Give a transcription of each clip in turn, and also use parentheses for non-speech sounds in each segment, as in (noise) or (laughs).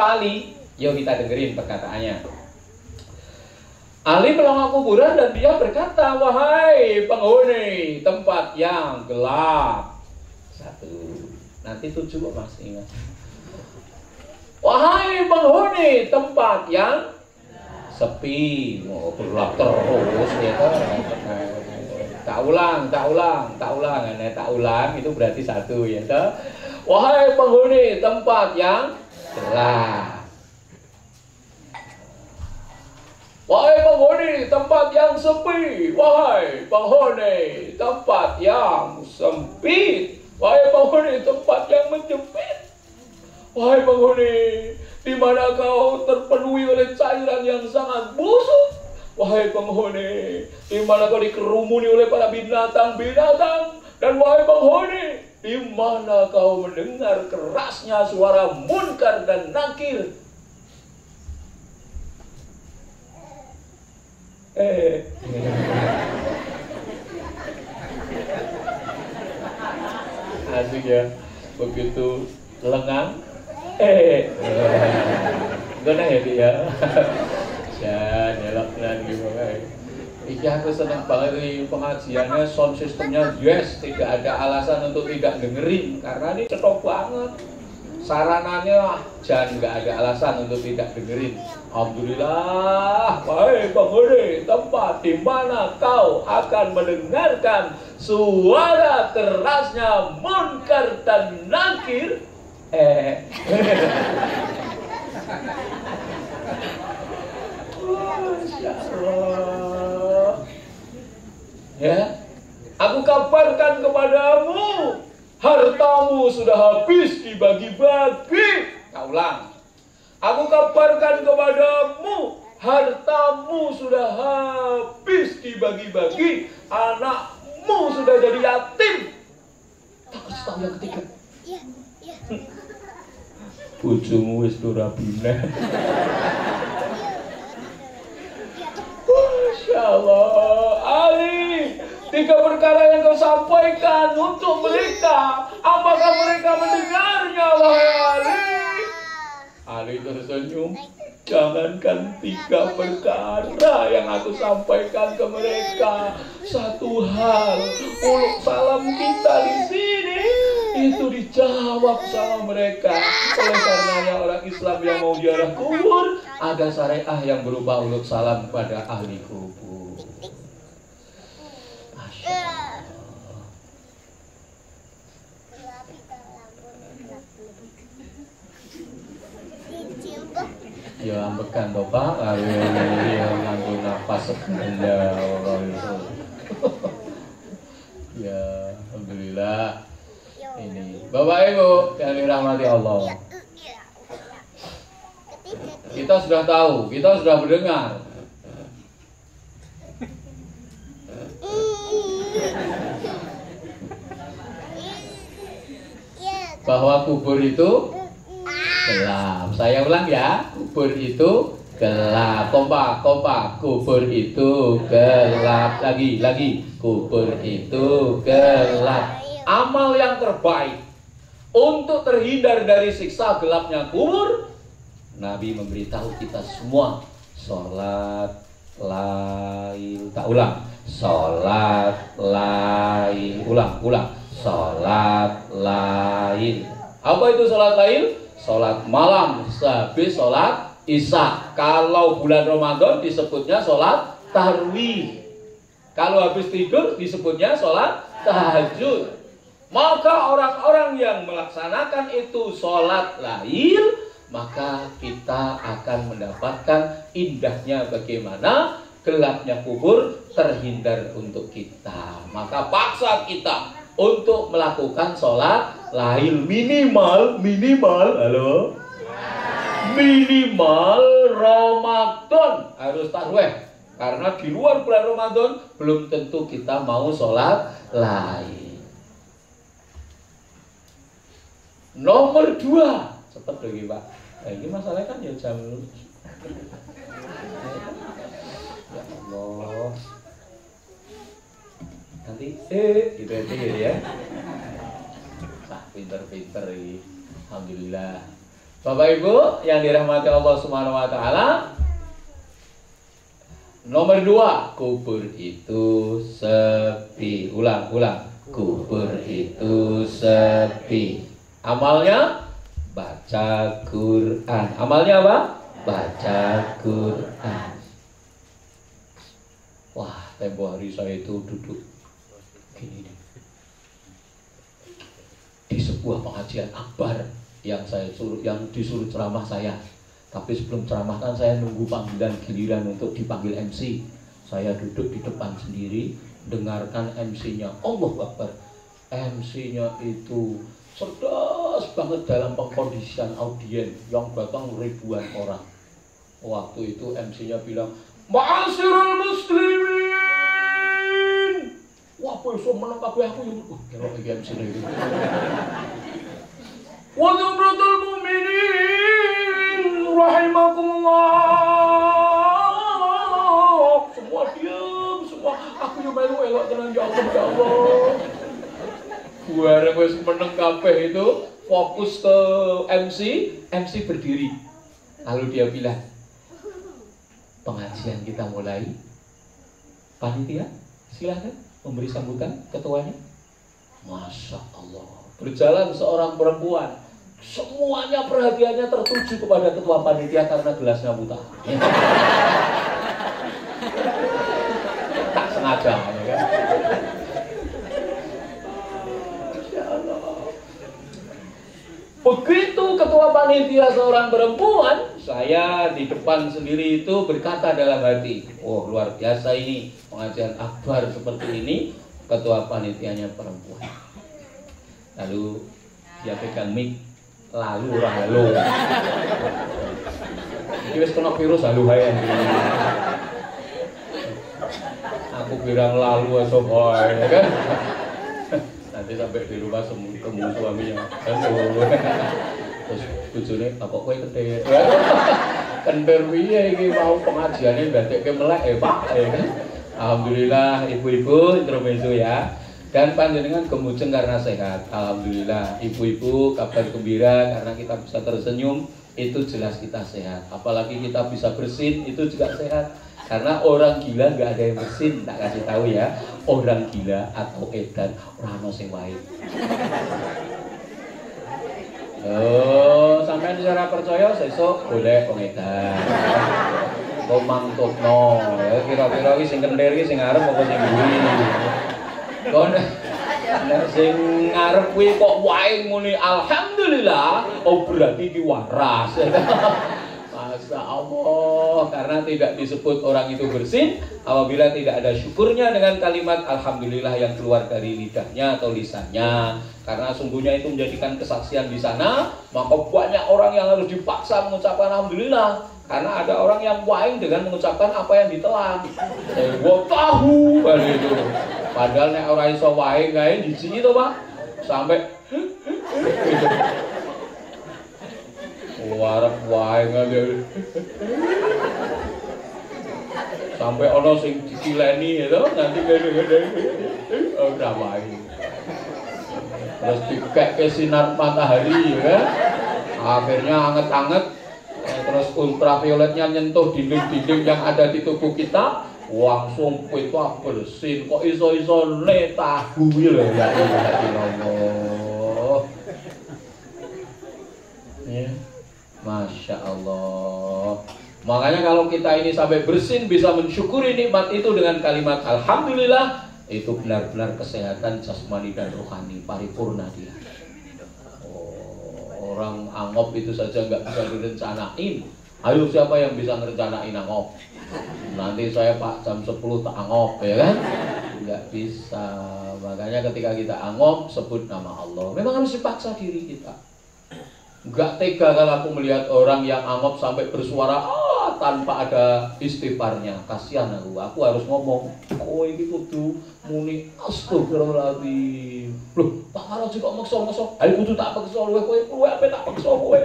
apa Ali? Yuk kita dengerin perkataannya. Ali melangkah kuburan dan dia berkata, Wahai penghuni tempat yang gelap. Satu. Nanti tujuh masih ingat. Wahai penghuni tempat yang sepi. Mau oh, gelap terus ya kan. Tak ulang, tak ulang, tak ulang. Nah, tak ulang itu berarti satu ya kan. Wahai penghuni tempat yang gelap. Wahai penghuni tempat yang sepi, wahai penghuni tempat yang sempit, wahai penghuni tempat yang menjepit, wahai penghuni di mana kau terpenuhi oleh cairan yang sangat busuk, wahai penghuni di mana kau dikerumuni oleh para binatang-binatang, dan wahai penghuni di mana kau mendengar kerasnya suara munkar dan nakir? Eh. (laughs) Asik ya begitu lengang. Eh. Gana ya. Dia (laughs) ya nyelok dan gitu Iki aku seneng banget nih pengajiannya sound systemnya yes tidak ada alasan untuk tidak dengerin karena ini cetok banget. Sarananya jangan nggak ada alasan untuk tidak dengerin. Alhamdulillah baik penghuni tempat di mana kau akan mendengarkan suara kerasnya munkar dan nakir eh. (laughs) Masya Allah ya aku kabarkan kepadamu hartamu sudah habis dibagi-bagi. Kau ulang. Aku kabarkan kepadamu, hartamu sudah habis dibagi-bagi. Anakmu sudah jadi yatim. Tak kasih tahu yang ketiga. Iya, iya. Bujumu wis. Masya Allah. Tiga perkara yang kau sampaikan untuk mereka. Apakah mereka mendengarnya, wahai Ali? Ali tersenyum. Jangankan tiga perkara yang aku sampaikan ke mereka. Satu hal, uluk salam kita di sini itu dijawab sama mereka. Oleh karenanya orang Islam yang mau ziarah kubur ada syariah yang berupa uluk salam pada ahli kubur. ya ambekan to Pak. Ayo ya nganggo napas sepeda orang itu. (laughs) Ya alhamdulillah. Ini. Bapak Ibu yang dirahmati Allah. Kita sudah tahu kita sudah mendengar. (laughs) Bahwa kubur itu gelap. Saya ulang ya, kubur itu gelap. Kompak, kompak. Kubur itu gelap. Lagi, lagi. Kubur itu gelap. Amal yang terbaik untuk terhindar dari siksa gelapnya kubur, Nabi memberitahu kita semua sholat lain. Tak ulang. Sholat lain. Ulang, ulang. Sholat lain. Apa itu sholat lain? Sholat malam sehabis sholat isya. Kalau bulan Ramadan disebutnya sholat tarwih. Kalau habis tidur disebutnya sholat tahajud. Maka orang-orang yang melaksanakan itu sholat lahir, maka kita akan mendapatkan indahnya bagaimana gelapnya kubur terhindar untuk kita. Maka paksa kita untuk melakukan sholat lahir minimal minimal halo? Minimal Ramadan. Harus tarweh karena di luar bulan Ramadan belum tentu kita mau sholat lahir nomor dua. Cepet lagi pak. Nah, ini masalahnya kan ya jam ya Allah. Nanti eh gitu ya pinter-pinter Alhamdulillah Bapak Ibu yang dirahmati Allah Subhanahu wa taala. Nomor dua, kubur itu sepi. Ulang, ulang. Kubur itu sepi. Amalnya baca Quran. Amalnya apa? Baca Quran. Wah, tempo hari saya itu duduk gini nih. Sebuah pengajian akbar yang saya suruh yang disuruh ceramah saya. Tapi sebelum ceramah kan saya nunggu panggilan giliran untuk dipanggil MC saya duduk di depan sendiri dengarkan MC-nya Allah Akbar. MC-nya itu cerdas banget dalam pengkondisian audiens yang datang ribuan orang. Waktu itu MC-nya bilang Ma'asirul muslimin wah besok menang kabeh aku yang oh, kira MC ini wa zumratul mu'minin rahimakumullah. Semua diam semua. Aku yang melu elok tenang ya Allah ya Allah. Bareng wis meneng kabeh itu fokus ke MC MC berdiri. Lalu dia bilang pengajian kita mulai. Panitia silahkan memberi sambutan ketuanya? Masya Allah. Berjalan seorang perempuan. Semuanya perhatiannya tertuju kepada ketua panitia karena gelasnya buta. (laughs) Tak sengaja ya kan? Begitu ketua panitia seorang perempuan, saya di depan sendiri itu berkata dalam hati, oh luar biasa ini pengajian akbar seperti ini, ketua panitianya perempuan. Lalu dia pegang mic lalu halo iki wis kena virus hae. Aku bilang lalu esok ya kan? Nanti sampai di rumah semu temu suaminya terus bojone apa kowe kedet (laughs) kentir piye iki mau pengajiane ndadekke melek eh Pak ya kan Alhamdulillah ibu-ibu intermezzo ya dan panjenengan kemujeng karena sehat. Alhamdulillah, ibu-ibu kabar gembira karena kita bisa tersenyum, itu jelas kita sehat. Apalagi kita bisa bersin, itu juga sehat. Karena orang gila nggak ada yang bersin, tak kasih tahu ya. Orang gila atau edan, orang no sing Oh, sampai secara percaya sesuk boleh pengedan. Komang tutno, ya kira-kira iki sing kendir iki sing arep apa sing Kon nek sing ngarep kuwi kok wae muni alhamdulillah, oh berarti iki waras. (laughs) Masya Allah, karena tidak disebut orang itu bersih apabila tidak ada syukurnya dengan kalimat Alhamdulillah yang keluar dari lidahnya atau lisannya. Karena sungguhnya itu menjadikan kesaksian di sana, maka banyak orang yang harus dipaksa mengucapkan Alhamdulillah. Karena ada orang yang waing dengan mengucapkan apa yang ditelan. Saya gua tahu itu. Padahal nek orang iso waing kae di sini tuh Pak. Sampai (laughs) gitu. Waing aja. Sampai ono sing dikileni itu nanti gede-gede. Oh, udah waing. Terus dikek ke sinar matahari ya kan. Akhirnya anget-anget terus ultravioletnya nyentuh dinding-dinding yang ada di tubuh kita langsung kita bersin kok iso-iso ne tahu ya ya Allah ya Masya Allah. Makanya kalau kita ini sampai bersin bisa mensyukuri nikmat itu dengan kalimat Alhamdulillah itu benar-benar kesehatan jasmani dan rohani paripurna dia. Orang angop itu saja nggak bisa direncanain. Ayo siapa yang bisa ngerencanain angop? Nanti saya pak jam 10 tak angop ya kan? Nggak bisa. Makanya ketika kita angop sebut nama Allah. Memang harus dipaksa diri kita nggak tega kalau aku melihat orang yang angop sampai bersuara ah, tanpa ada istighfarnya. Kasihan aku. Aku harus ngomong oh ini kudu muni. Astagfirullahaladzim. Loh Pak Karo juga maksa maksa ayo kudu tak paksa luwe kowe kowe apa tak paksa kowe?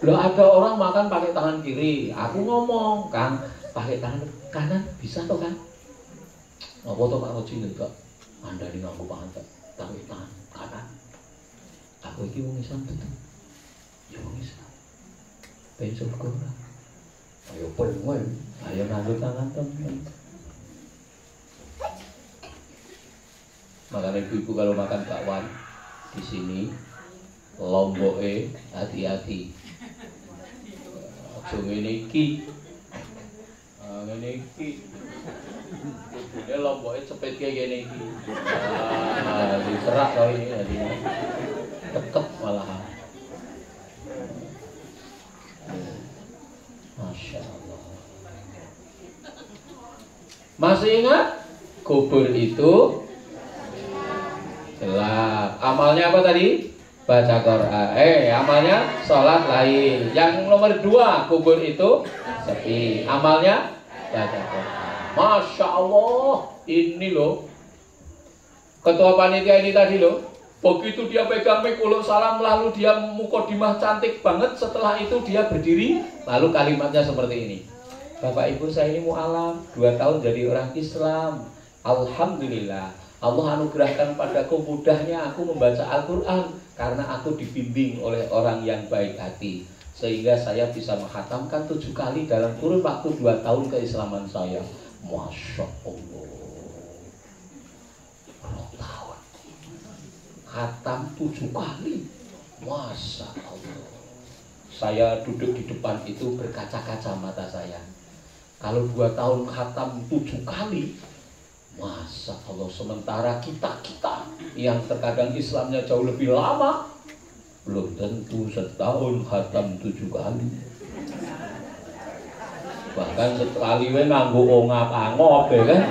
Loh ada orang makan pakai tangan kiri. Aku ngomong kan pakai tangan kanan bisa toh kan apa tuh Pak Roji enggak. Anda ini pangan pakai tangan kanan kowe iki wong Islam tuh. Ya wong Islam. Ben surga ora. Ayo pengen, ayo nganggo tangan temen. Makanya ibu-ibu kalau makan bakwan di sini lomboke hati-hati. Aja ngene iki. Ah ngene iki. Kudune lomboke cepetke kene iki. Ah diserak kau ini tekep malahan. Masya Allah. Masih ingat? Kubur itu gelap. Amalnya apa tadi? Baca Quran. Eh, amalnya sholat lain. Yang nomor dua, kubur itu sepi. Amalnya baca Quran. Masya Allah, ini loh. Ketua panitia ini tadi loh. Begitu dia pegang mikuluk salam lalu dia mukodimah cantik banget. Setelah itu dia berdiri. Lalu kalimatnya seperti ini. Bapak ibu saya ini mu'alam. Dua tahun jadi orang Islam. Alhamdulillah. Allah anugerahkan padaku mudahnya aku membaca Al-Quran. Karena aku dibimbing oleh orang yang baik hati. Sehingga saya bisa menghatamkan tujuh kali dalam kurun waktu dua tahun keislaman saya. Masya Allah khatam tujuh kali. Masa Allah. Saya duduk di depan itu berkaca-kaca mata saya. Kalau dua tahun khatam tujuh kali Masa Allah. Sementara kita-kita Yang terkadang Islamnya jauh lebih lama Belum tentu setahun khatam tujuh kali. Bahkan sekali we nganggo ongap-angop ya kan?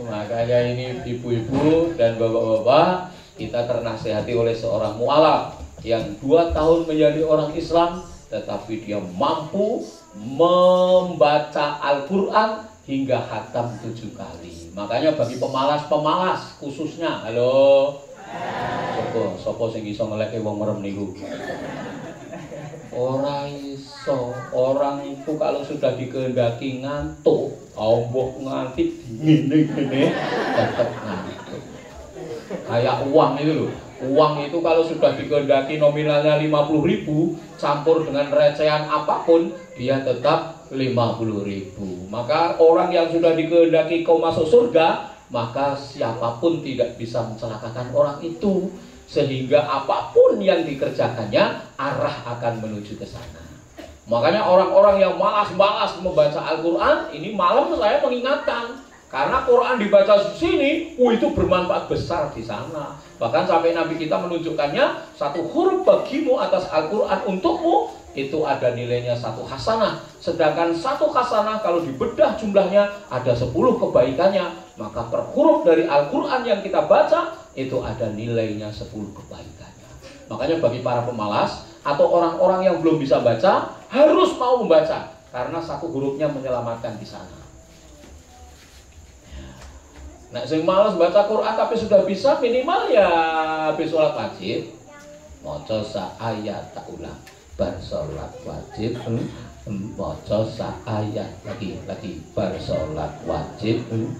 Makanya ini ibu-ibu dan bapak-bapak kita ternasehati oleh seorang mualaf yang dua tahun menjadi orang Islam tetapi dia mampu membaca Al-Quran hingga hatam tujuh kali. Makanya bagi pemalas-pemalas khususnya halo. Sopo sopo sing iso ngeleke wong merem niku? Orang iso. Orang itu kalau sudah dikehendaki ngantuk ombok nganti gini gini tetap ngantuk kayak uang itu loh. Uang itu kalau sudah dikehendaki nominalnya 50 ribu campur dengan recehan apa pun dia tetap 50 ribu. Maka orang yang sudah dikehendaki kau masuk surga maka siapa pun tidak bisa mencelakakan orang itu. Sehingga apa pun yang dikerjakannya arah akan menuju ke sana. Makanya orang-orang yang malas-malas membaca Al-Quran ini malam saya mengingatkan karena Quran dibaca di sini, uh, itu bermanfaat besar di sana. Bahkan sampai Nabi kita menunjukkannya satu huruf bagimu atas Al-Quran untukmu itu ada nilainya satu hasanah. Sedangkan satu hasanah kalau dibedah jumlahnya ada sepuluh kebaikannya. Maka per huruf dari Al-Quran yang kita baca itu ada nilainya sepuluh kebaikannya. Makanya bagi para pemalas atau orang-orang yang belum bisa baca harus mau membaca karena satu hurufnya menyelamatkan di sana. Nah, sing males baca Quran tapi sudah bisa minimal ya habis sholat wajib. Maca sa ayat tak ulang. Bar sholat wajib. Hmm, hmm, maca sa ayat lagi lagi bar sholat wajib. Hmm,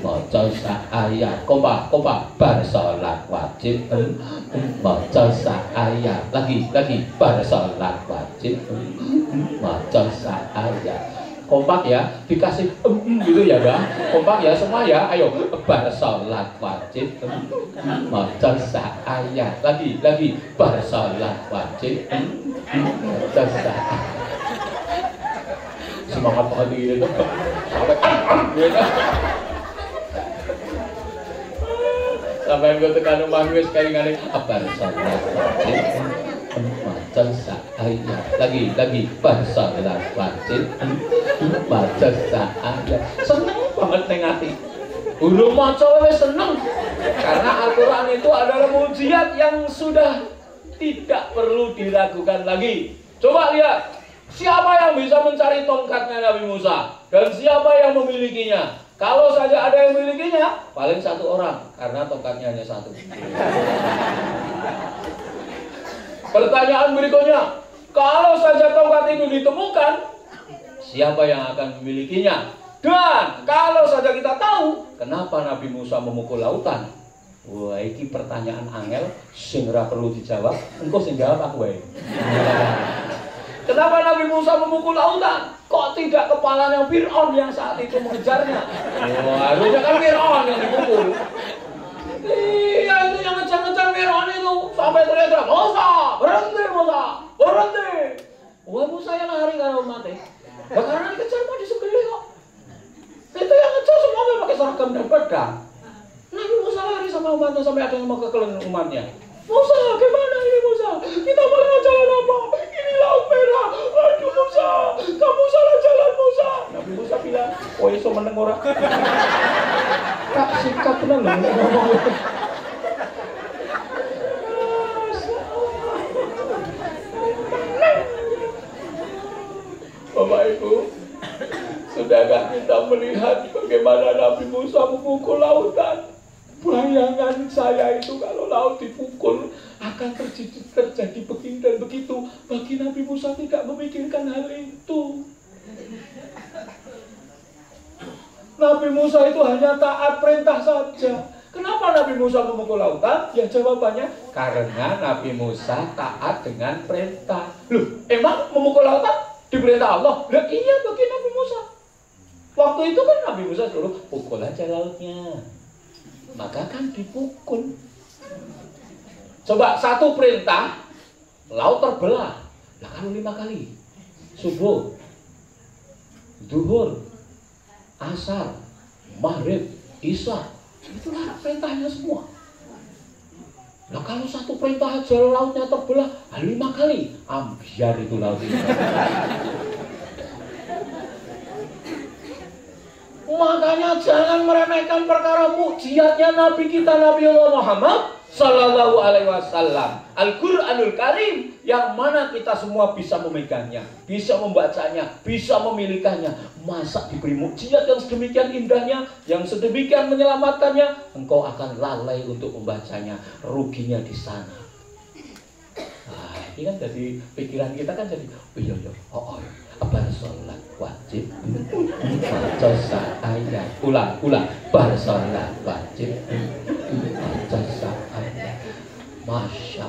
maca sa ayat kompak kompak bar sholat wajib. Maca sa ayat lagi lagi bar sholat wajib. Maca sa ayat kompak ya dikasih um, gitu ya ya kompak ya semua ya. Ayo bar sholat wajib. Maca ayat lagi lagi bar sholat wajib. Maca semangat banget gitu sampai sampai gue tekan rumah gue sekali kali bar sholat wajib maca ayat lagi lagi. Bar sholat wajib. Baca saat seneng banget neng hati. Udah maca wis seneng. Karena Al-Qur'an itu adalah mujizat yang sudah tidak perlu diragukan lagi. Coba lihat, siapa yang bisa mencari tongkatnya Nabi Musa? Dan siapa yang memilikinya? Kalau saja ada yang memilikinya, paling satu orang. Karena tongkatnya hanya satu. Pertanyaan berikutnya, kalau saja tongkat itu ditemukan, siapa yang akan memilikinya. Dan kalau saja kita tahu kenapa Nabi Musa memukul lautan, Wah, iki pertanyaan angel sing perlu dijawab, engko sing aku. Kenapa Nabi Musa memukul lautan? Kok tidak kepalanya Fir'aun yang saat itu mengejarnya? Wah, harusnya kan Fir'aun yang dipukul. Sampai teriak-teriak, Musa, berhenti Musa, berhenti. Wah, Musa yang lari karena umatnya. Ya karena dikejar mau disembelih kok. Itu yang ngejar semua pakai seragam dan pedang. Nabi Musa lari sama umatnya sampai ada yang mau kekeliling umatnya. Musa, gimana ini Musa? Kita mau lewat jalan apa? Ini laut merah. Aduh Musa, kamu salah jalan Musa. Nabi Musa bilang, oh iso meneng ora? (laughs) Kak sikap tenan lho ngomong. Bapak Ibu, sudahkah kita melihat bagaimana Nabi Musa memukul lautan? Bayangan saya itu kalau laut dipukul akan terjadi, terjadi begini dan begitu. Bagi Nabi Musa tidak memikirkan hal itu. Nabi Musa itu hanya taat perintah saja. Kenapa Nabi Musa memukul lautan? Ya jawabannya karena Nabi Musa taat dengan perintah. Loh, emang memukul lautan diperintah Allah? Lah iya bagi Nabi Musa. Waktu itu kan Nabi Musa suruh pukul aja lautnya maka kan dipukul. Coba satu perintah, laut terbelah. Lah kalau lima kali, subuh, duhur, asar, maghrib, isya, itulah perintahnya semua. Nah kalau satu perintah aja lautnya terbelah, lima kali, ambiar itu itu. Makanya jangan meremehkan perkara mukjizatnya Nabi kita Nabi Allah Muhammad Sallallahu Alaihi Wasallam. Al-Quranul Karim yang mana kita semua bisa memegangnya, bisa membacanya, bisa memilikannya. Masa diberi mukjizat yang sedemikian indahnya, yang sedemikian menyelamatkannya, engkau akan lalai untuk membacanya. Ruginya di sana. Nah, ini kan jadi pikiran kita kan jadi, oh iya iya, oh, oh iya. Bersolat wajib. Baca ayat ulang ulang. Bersolat wajib. Baca ayat masya